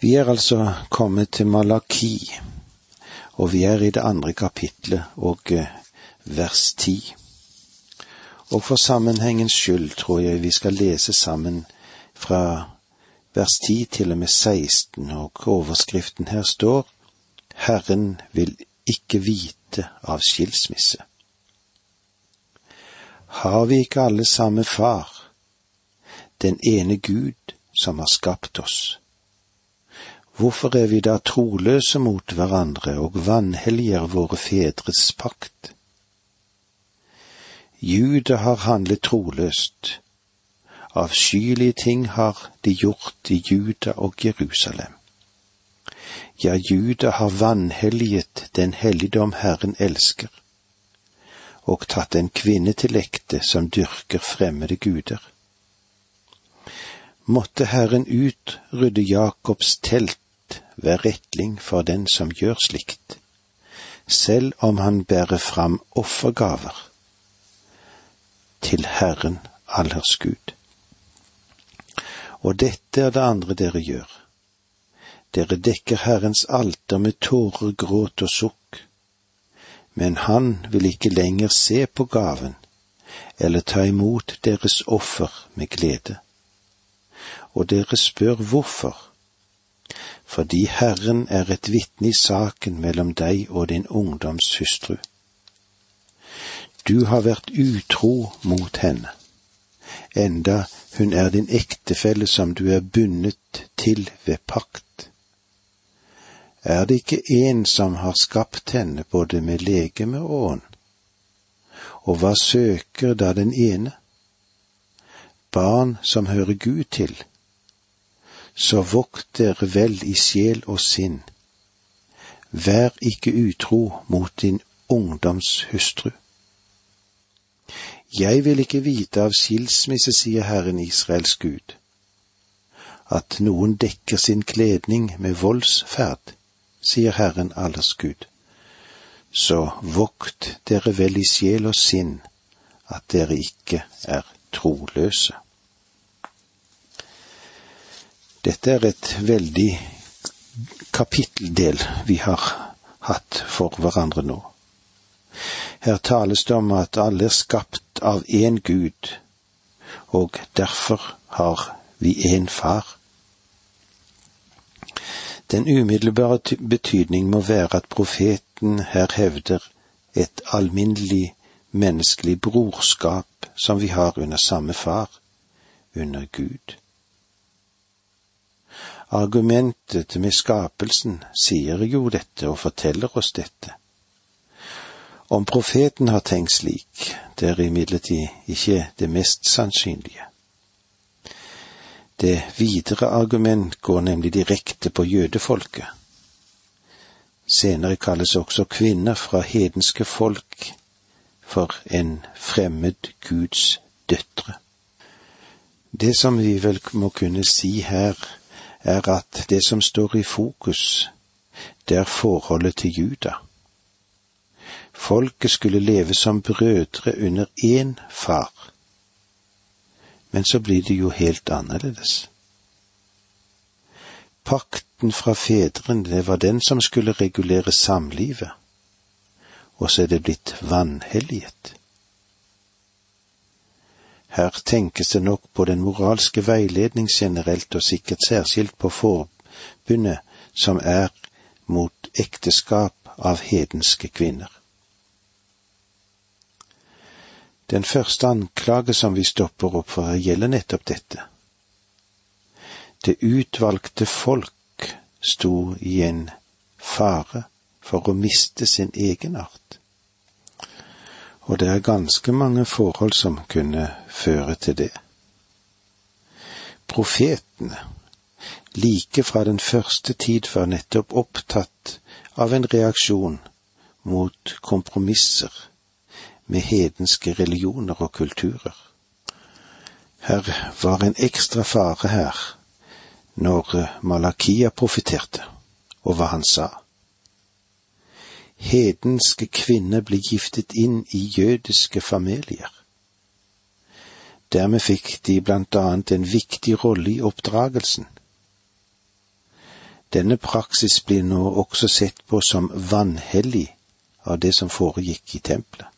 Vi er altså kommet til Malaki, og vi er i det andre kapitlet og eh, vers ti. Og for sammenhengens skyld tror jeg vi skal lese sammen fra vers 10 til og med 16, og overskriften her står Herren vil ikke vite av skilsmisse. Har vi ikke alle samme far, den ene Gud som har skapt oss? Hvorfor er vi da troløse mot hverandre og vanhelliger våre fedres pakt? Juda har handlet troløst. Avskyelige ting har de gjort i Juda og Jerusalem. Ja, Juda har vanhelliget den helligdom Herren elsker, og tatt en kvinne til ekte som dyrker fremmede guder. Måtte Herren utrydde Jakobs telt ved retling for den som gjør slikt, selv om han bærer fram offergaver til Herren allers Gud. Og dette er det andre dere gjør. Dere dekker Herrens alter med tårer, gråt og sukk. Men han vil ikke lenger se på gaven eller ta imot deres offer med glede. Og dere spør hvorfor. Fordi Herren er et vitne i saken mellom deg og din ungdoms hustru. Du har vært utro mot henne, enda hun er din ektefelle som du er bundet til ved pakt. Er det ikke en som har skapt henne både med legeme og ånd? Og hva søker da den ene? Barn som hører Gud til. Så vokt dere vel i sjel og sinn. Vær ikke utro mot din ungdoms hustru. Jeg vil ikke vite av skilsmisse, sier Herren Israels Gud. At noen dekker sin kledning med voldsferd, sier Herren allers Gud. Så vokt dere vel i sjel og sinn at dere ikke er troløse. Dette er et veldig kapitteldel vi har hatt for hverandre nå. Her tales det om at alle er skapt av én Gud, og derfor har vi én far. Den umiddelbare betydning må være at profeten her hevder et alminnelig menneskelig brorskap som vi har under samme far, under Gud. Argumentet med skapelsen sier jo dette og forteller oss dette. Om profeten har tenkt slik, det er imidlertid ikke det mest sannsynlige. Det videre argument går nemlig direkte på jødefolket. Senere kalles også kvinner fra hedenske folk for en fremmed Guds døtre. Det som vi vel må kunne si her, er at det som står i fokus, det er forholdet til Juda. Folket skulle leve som brødre under én far. Men så blir det jo helt annerledes. Pakten fra fedrene, det var den som skulle regulere samlivet, og så er det blitt vanhelliget. Her tenkes det nok på den moralske veiledning generelt, og sikkert særskilt på forbundet som er mot ekteskap av hedenske kvinner. Den første anklage som vi stopper opp for, gjelder nettopp dette. Det utvalgte folk sto i en fare for å miste sin egenart. Og det er ganske mange forhold som kunne føre til det. Profetene, like fra den første tid, var nettopp opptatt av en reaksjon mot kompromisser med hedenske religioner og kulturer. Her var en ekstra fare her når Malakia profeterte, og hva han sa. Hedenske kvinner ble giftet inn i jødiske familier. Dermed fikk de blant annet en viktig rolle i oppdragelsen. Denne praksis blir nå også sett på som vanhellig av det som foregikk i tempelet.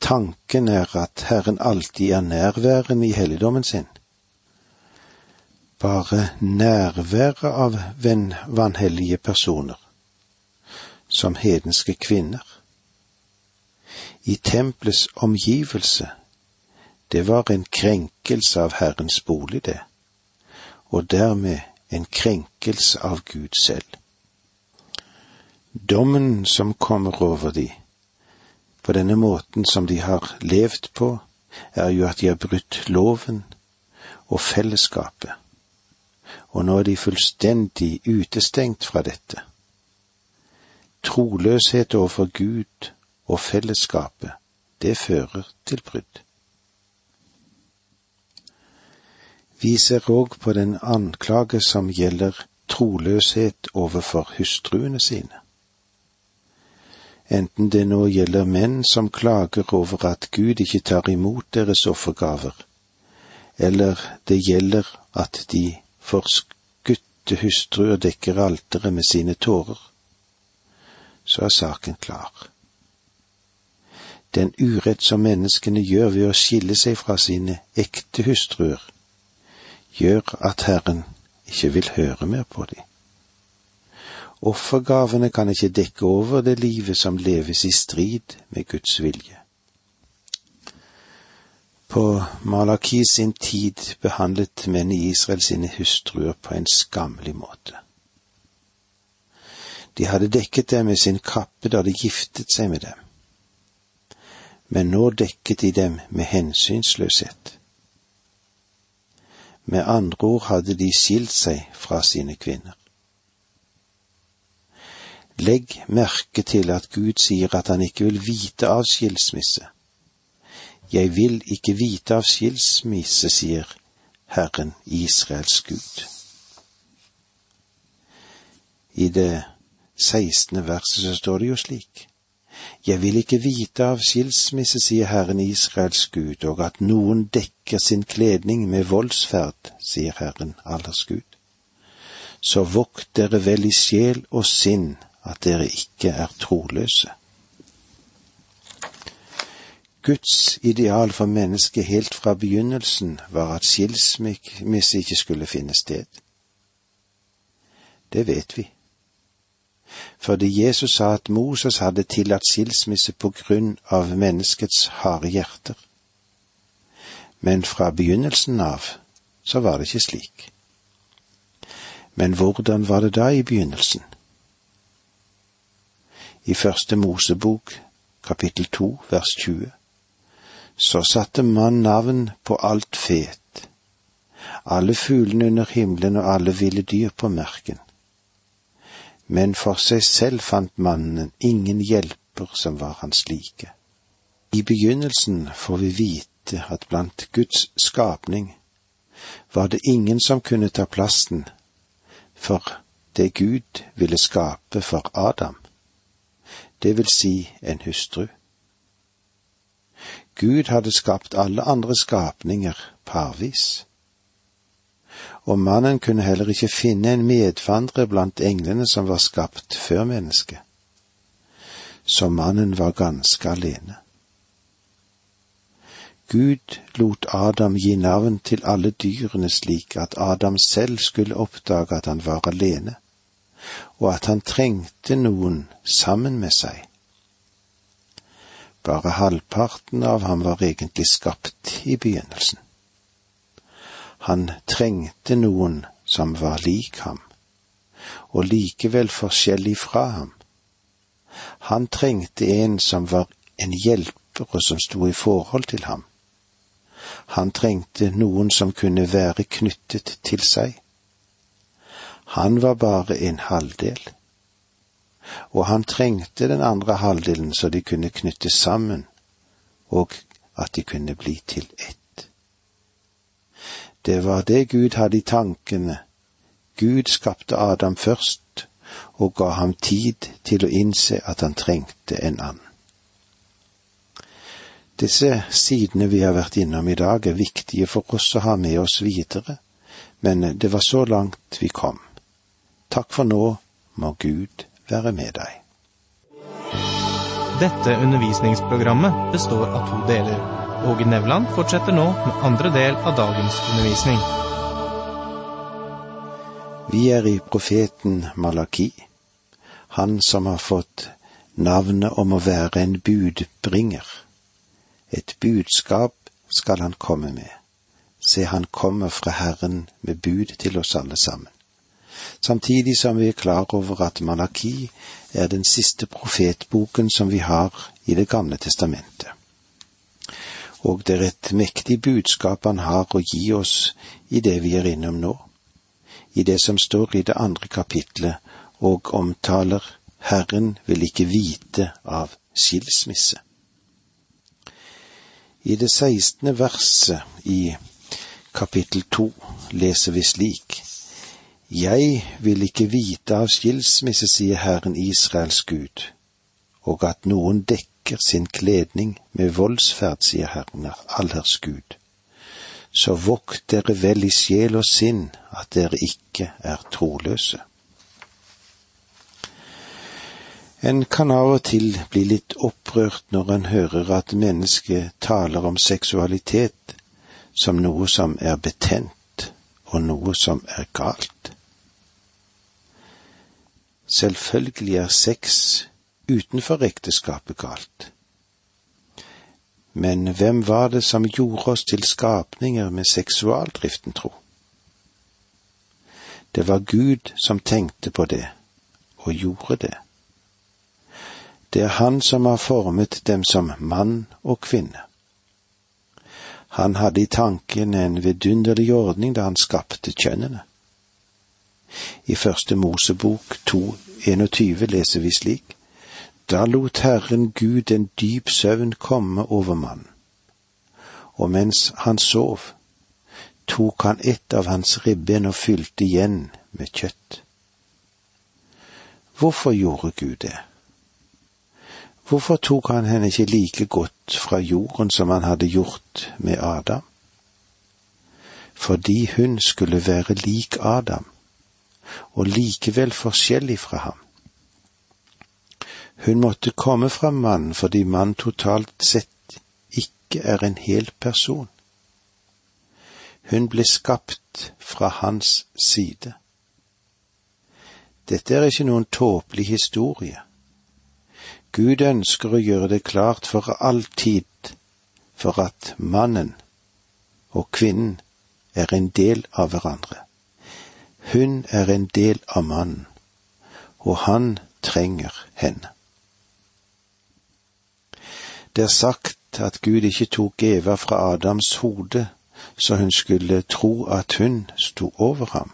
Tanken er at Herren alltid er nærværende i helligdommen sin. Bare nærværet av vanhellige personer, som hedenske kvinner, i tempelets omgivelse, det var en krenkelse av Herrens bolig, det, og dermed en krenkelse av Gud selv. Dommen som kommer over de, på denne måten som de har levd på, er jo at de har brutt loven og fellesskapet, og nå er de fullstendig utestengt fra dette. Troløshet overfor Gud og fellesskapet, det fører til brudd. Vi ser òg på den anklage som gjelder troløshet overfor hustruene sine. Enten det nå gjelder menn som klager over at Gud ikke tar imot deres offergaver, eller det gjelder at de forskutte hustruer dekker alteret med sine tårer, så er saken klar. Den urett som menneskene gjør ved å skille seg fra sine ekte hustruer, gjør at Herren ikke vil høre mer på dem. Offergavene kan ikke dekke over det livet som leves i strid med Guds vilje. På Malaki sin tid behandlet menn i Israel sine hustruer på en skammelig måte. De hadde dekket dem med sin kappe da de giftet seg med dem, men nå dekket de dem med hensynsløshet. Med andre ord hadde de skilt seg fra sine kvinner. Legg merke til at Gud sier at han ikke vil vite av skilsmisse. Jeg vil ikke vite av skilsmisse, sier Herren Israels Gud. I det sekstende verset så står det jo slik. Jeg vil ikke vite av skilsmisse, sier Herren Israels Gud, og at noen dekker sin kledning med voldsferd, sier Herren allers Gud. Så vokt dere vel i sjel og sinn at dere ikke er troløse. Guds ideal for mennesket helt fra begynnelsen var at skilsmisse ikke skulle finne sted. Det vet vi fordi Jesus sa at Moses hadde tillatt skilsmisse på grunn av menneskets harde hjerter. Men fra begynnelsen av så var det ikke slik. Men hvordan var det da i begynnelsen? I første Mosebok, kapittel to, vers 20, så satte man navn på alt fet, alle fuglene under himmelen og alle ville dyr på merken men for seg selv fant mannen ingen hjelper som var hans like. I begynnelsen får vi vite at blant Guds skapning var det ingen som kunne ta plassen for det Gud ville skape for Adam, det vil si en hustru. Gud hadde skapt alle andre skapninger parvis og mannen kunne heller ikke finne en medvandrer blant englene som var skapt før mennesket. Så mannen var ganske alene. Gud lot Adam gi navn til alle dyrene slik at Adam selv skulle oppdage at han var alene, og at han trengte noen sammen med seg. Bare halvparten av ham var egentlig skapt i begynnelsen. Han trengte noen som var lik ham, og likevel forskjellig fra ham. Han trengte en som var en hjelper og som sto i forhold til ham. Han trengte noen som kunne være knyttet til seg. Han var bare en halvdel, og han trengte den andre halvdelen så de kunne knyttes sammen, og at de kunne bli til ett. Det var det Gud hadde i tankene. Gud skapte Adam først og ga ham tid til å innse at han trengte en annen. Disse sidene vi har vært innom i dag, er viktige for oss å ha med oss videre, men det var så langt vi kom. Takk for nå, må Gud være med deg. Dette undervisningsprogrammet består av to deler. Åge Nevland fortsetter nå med andre del av dagens undervisning. Vi er i profeten Malaki, han som har fått navnet om å være en budbringer. Et budskap skal han komme med. Se, han kommer fra Herren med bud til oss alle sammen. Samtidig som vi er klar over at Malaki er den siste profetboken som vi har i Det gamle testamentet. Og det er et mektig budskap han har å gi oss i det vi er innom nå i det som står i det andre kapitlet og omtaler Herren vil ikke vite av skilsmisse. I det sekstende verset i kapittel to leser vi slik Jeg vil ikke vite av skilsmisse, sier Herren Israels Gud, og at noen dekker sin kledning med voldsferd, sier Herren allherrs Gud så vokt dere vel i sjel og sinn at dere ikke er troløse. En kan av og til bli litt opprørt når en hører at mennesket taler om seksualitet som noe som er betent, og noe som er galt. Selvfølgelig er sex utenfor ekteskapet galt. Men hvem var det som gjorde oss til skapninger med seksualdriften, tro? Det var Gud som tenkte på det, og gjorde det. Det er Han som har formet dem som mann og kvinne. Han hadde i tanken en vidunderlig ordning da han skapte kjønnene. I første Mosebok 2.21 leser vi slik. Da lot Herren Gud en dyp søvn komme over mannen, og mens han sov, tok han ett av hans ribben og fylte igjen med kjøtt. Hvorfor gjorde Gud det? Hvorfor tok han henne ikke like godt fra jorden som han hadde gjort med Adam? Fordi hun skulle være lik Adam, og likevel forskjellig fra ham. Hun måtte komme fra mannen fordi mann totalt sett ikke er en hel person. Hun ble skapt fra hans side. Dette er ikke noen tåpelig historie. Gud ønsker å gjøre det klart for alltid for at mannen og kvinnen er en del av hverandre. Hun er en del av mannen, og han trenger henne. Det er sagt at Gud ikke tok Eva fra Adams hode så hun skulle tro at hun sto over ham.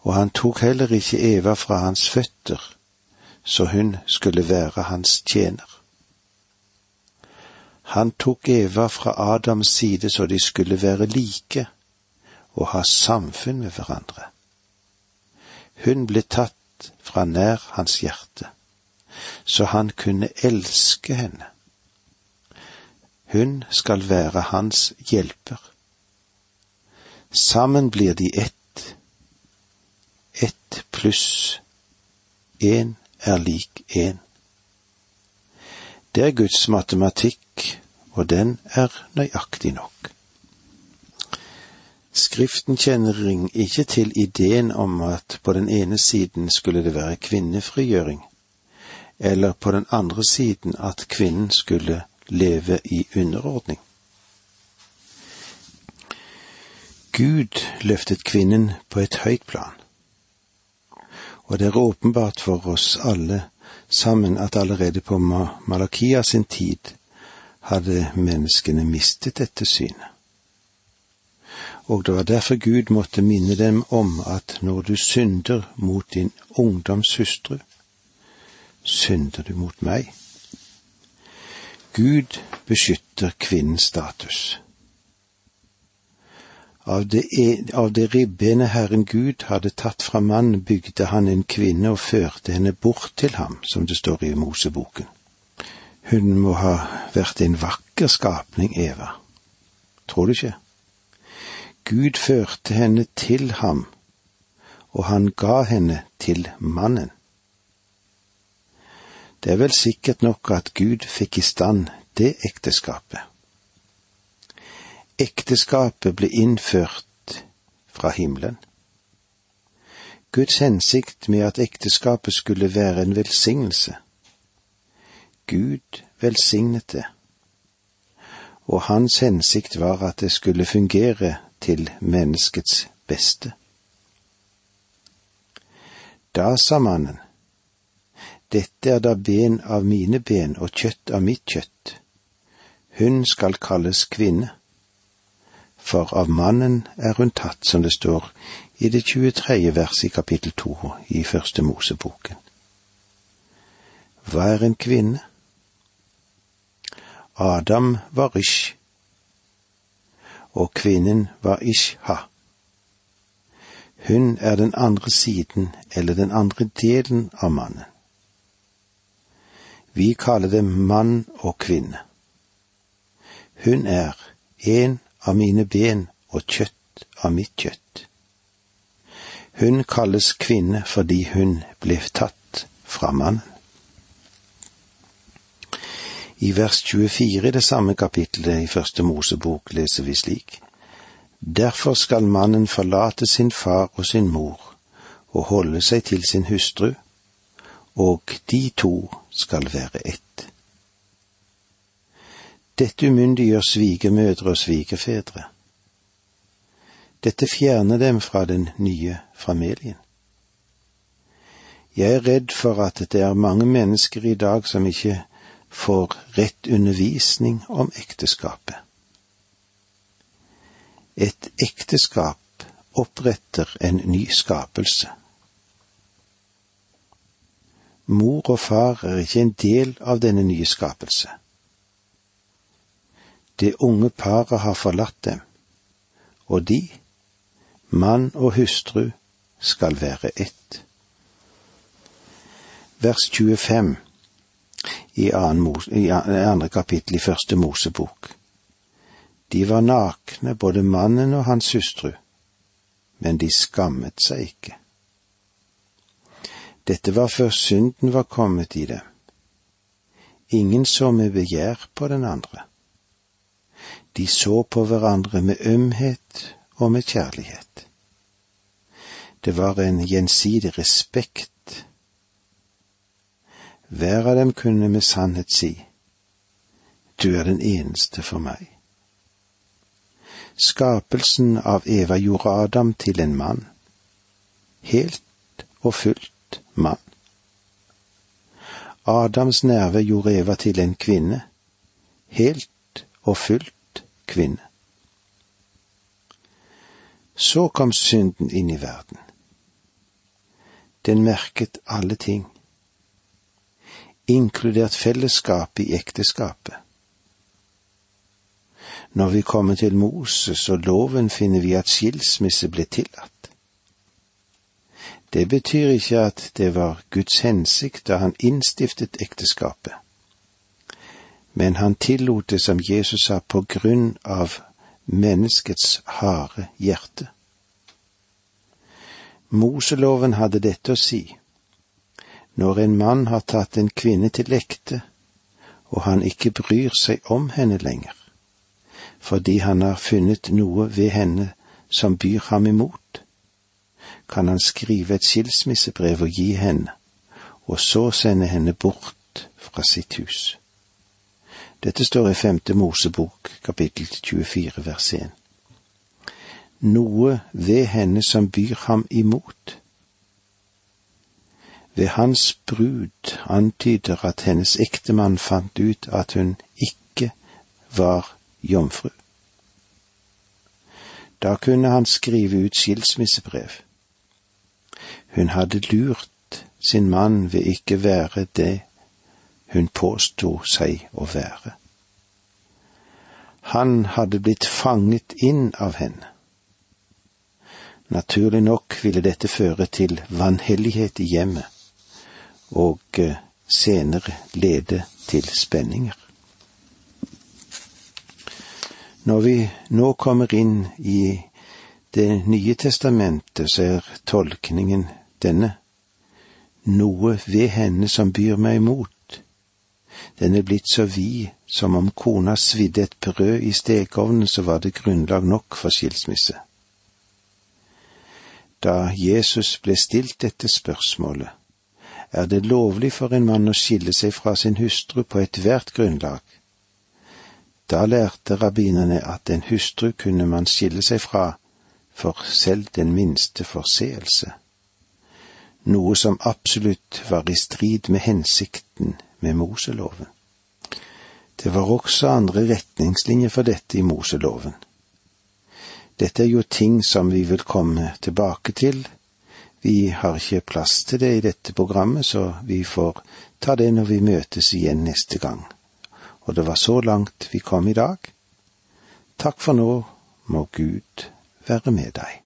Og han tok heller ikke Eva fra hans føtter så hun skulle være hans tjener. Han tok Eva fra Adams side så de skulle være like og ha samfunn med hverandre. Hun ble tatt fra nær hans hjerte så han kunne elske henne. Hun skal være hans hjelper. Sammen blir de ett. Ett pluss én er lik én. Det er Guds matematikk, og den er nøyaktig nok. Skriften kjenner ikke til ideen om at på den ene siden skulle det være kvinnefrigjøring, eller på den andre siden at kvinnen skulle leve i underordning. Gud løftet kvinnen på et høyt plan, og det er åpenbart for oss alle sammen at allerede på Malakia sin tid hadde menneskene mistet dette synet. Og det var derfor Gud måtte minne dem om at når du synder mot din ungdomshustru, synder du mot meg. Gud beskytter kvinnens status. Av det, av det ribbene Herren Gud hadde tatt fra mannen, bygde han en kvinne og førte henne bort til ham, som det står i Moseboken. Hun må ha vært en vakker skapning, Eva. Tror du ikke? Gud førte henne til ham, og han ga henne til mannen. Det er vel sikkert nok at Gud fikk i stand det ekteskapet. Ekteskapet ble innført fra himmelen. Guds hensikt med at ekteskapet skulle være en velsignelse. Gud velsignet det, og hans hensikt var at det skulle fungere til menneskets beste. Da sa mannen, Dette er da ben av mine ben og kjøtt av mitt kjøtt. Hun skal kalles kvinne, for av mannen er hun tatt, som det står i det 23. verset i kapittel 2 i Første Moseboken. Hva er en kvinne? Adam var Ish, og kvinnen var Ishha. Hun er den andre siden eller den andre delen av mannen. Vi kaller det mann og kvinne. Hun er en av mine ben og kjøtt av mitt kjøtt. Hun kalles kvinne fordi hun ble tatt fra mannen. I vers 24 i det samme kapittelet i Første Mosebok leser vi slik. Derfor skal mannen forlate sin far og sin mor og holde seg til sin hustru, og de to skal være ett. Dette umyndiggjør svigermødre og svigerfedre. Dette fjerner dem fra den nye familien. Jeg er redd for at det er mange mennesker i dag som ikke får rett undervisning om ekteskapet. Et ekteskap oppretter en ny skapelse. Mor og far er ikke en del av denne nye skapelse. Det unge paret har forlatt dem, og de, mann og hustru, skal være ett. Vers 25 i, andre kapittel i første Mosebok. De var nakne, både mannen og hans hustru, men de skammet seg ikke. Dette var før synden var kommet i dem. Ingen så med begjær på den andre. De så på hverandre med ømhet og med kjærlighet. Det var en gjensidig respekt hver av dem kunne med sannhet si, Du er den eneste for meg. Skapelsen av Eva gjorde Adam til en mann, helt og fullt mann. Adams nerve gjorde Eva til en kvinne, helt og fullt kvinne. Så kom synden inn i verden. Den merket alle ting inkludert fellesskapet i ekteskapet. Når vi kommer til Moses og loven, finner vi at skilsmisse ble tillatt. Det betyr ikke at det var Guds hensikt da han innstiftet ekteskapet, men han tillot det, som Jesus sa, på grunn av menneskets harde hjerte. Moseloven hadde dette å si når en mann har tatt en kvinne til ekte, og han ikke bryr seg om henne lenger, fordi han har funnet noe ved henne som byr ham imot, kan han skrive et skilsmissebrev og gi henne, og så sende henne bort fra sitt hus. Dette står i femte Mosebok, kapittel 24, vers 1. Noe ved henne som byr ham imot, ved hans brud antyder at hennes ektemann fant ut at hun ikke var jomfru. Da kunne han skrive ut skilsmissebrev. Hun hadde lurt sin mann ved ikke være det hun påsto seg å være. Han hadde blitt fanget inn av henne. Naturlig nok ville dette føre til vanhellighet i hjemmet og eh, senere lede til spenninger. Når vi nå kommer inn i Det nye testamentet så er tolkningen denne. Noe ved henne som byr meg imot. Den er blitt så vid som om kona svidde et brød i stekeovnen, så var det grunnlag nok for skilsmisse. Da Jesus ble stilt dette spørsmålet, er det lovlig for en mann å skille seg fra sin hustru på ethvert grunnlag. Da lærte rabbinerne at en hustru kunne man skille seg fra for selv den minste forseelse, noe som absolutt var i strid med hensikten med Moseloven. Det var også andre retningslinjer for dette i Moseloven. Dette er jo ting som vi vil komme tilbake til. Vi har ikke plass til det i dette programmet, så vi får ta det når vi møtes igjen neste gang. Og det var så langt vi kom i dag. Takk for nå, må Gud være med deg.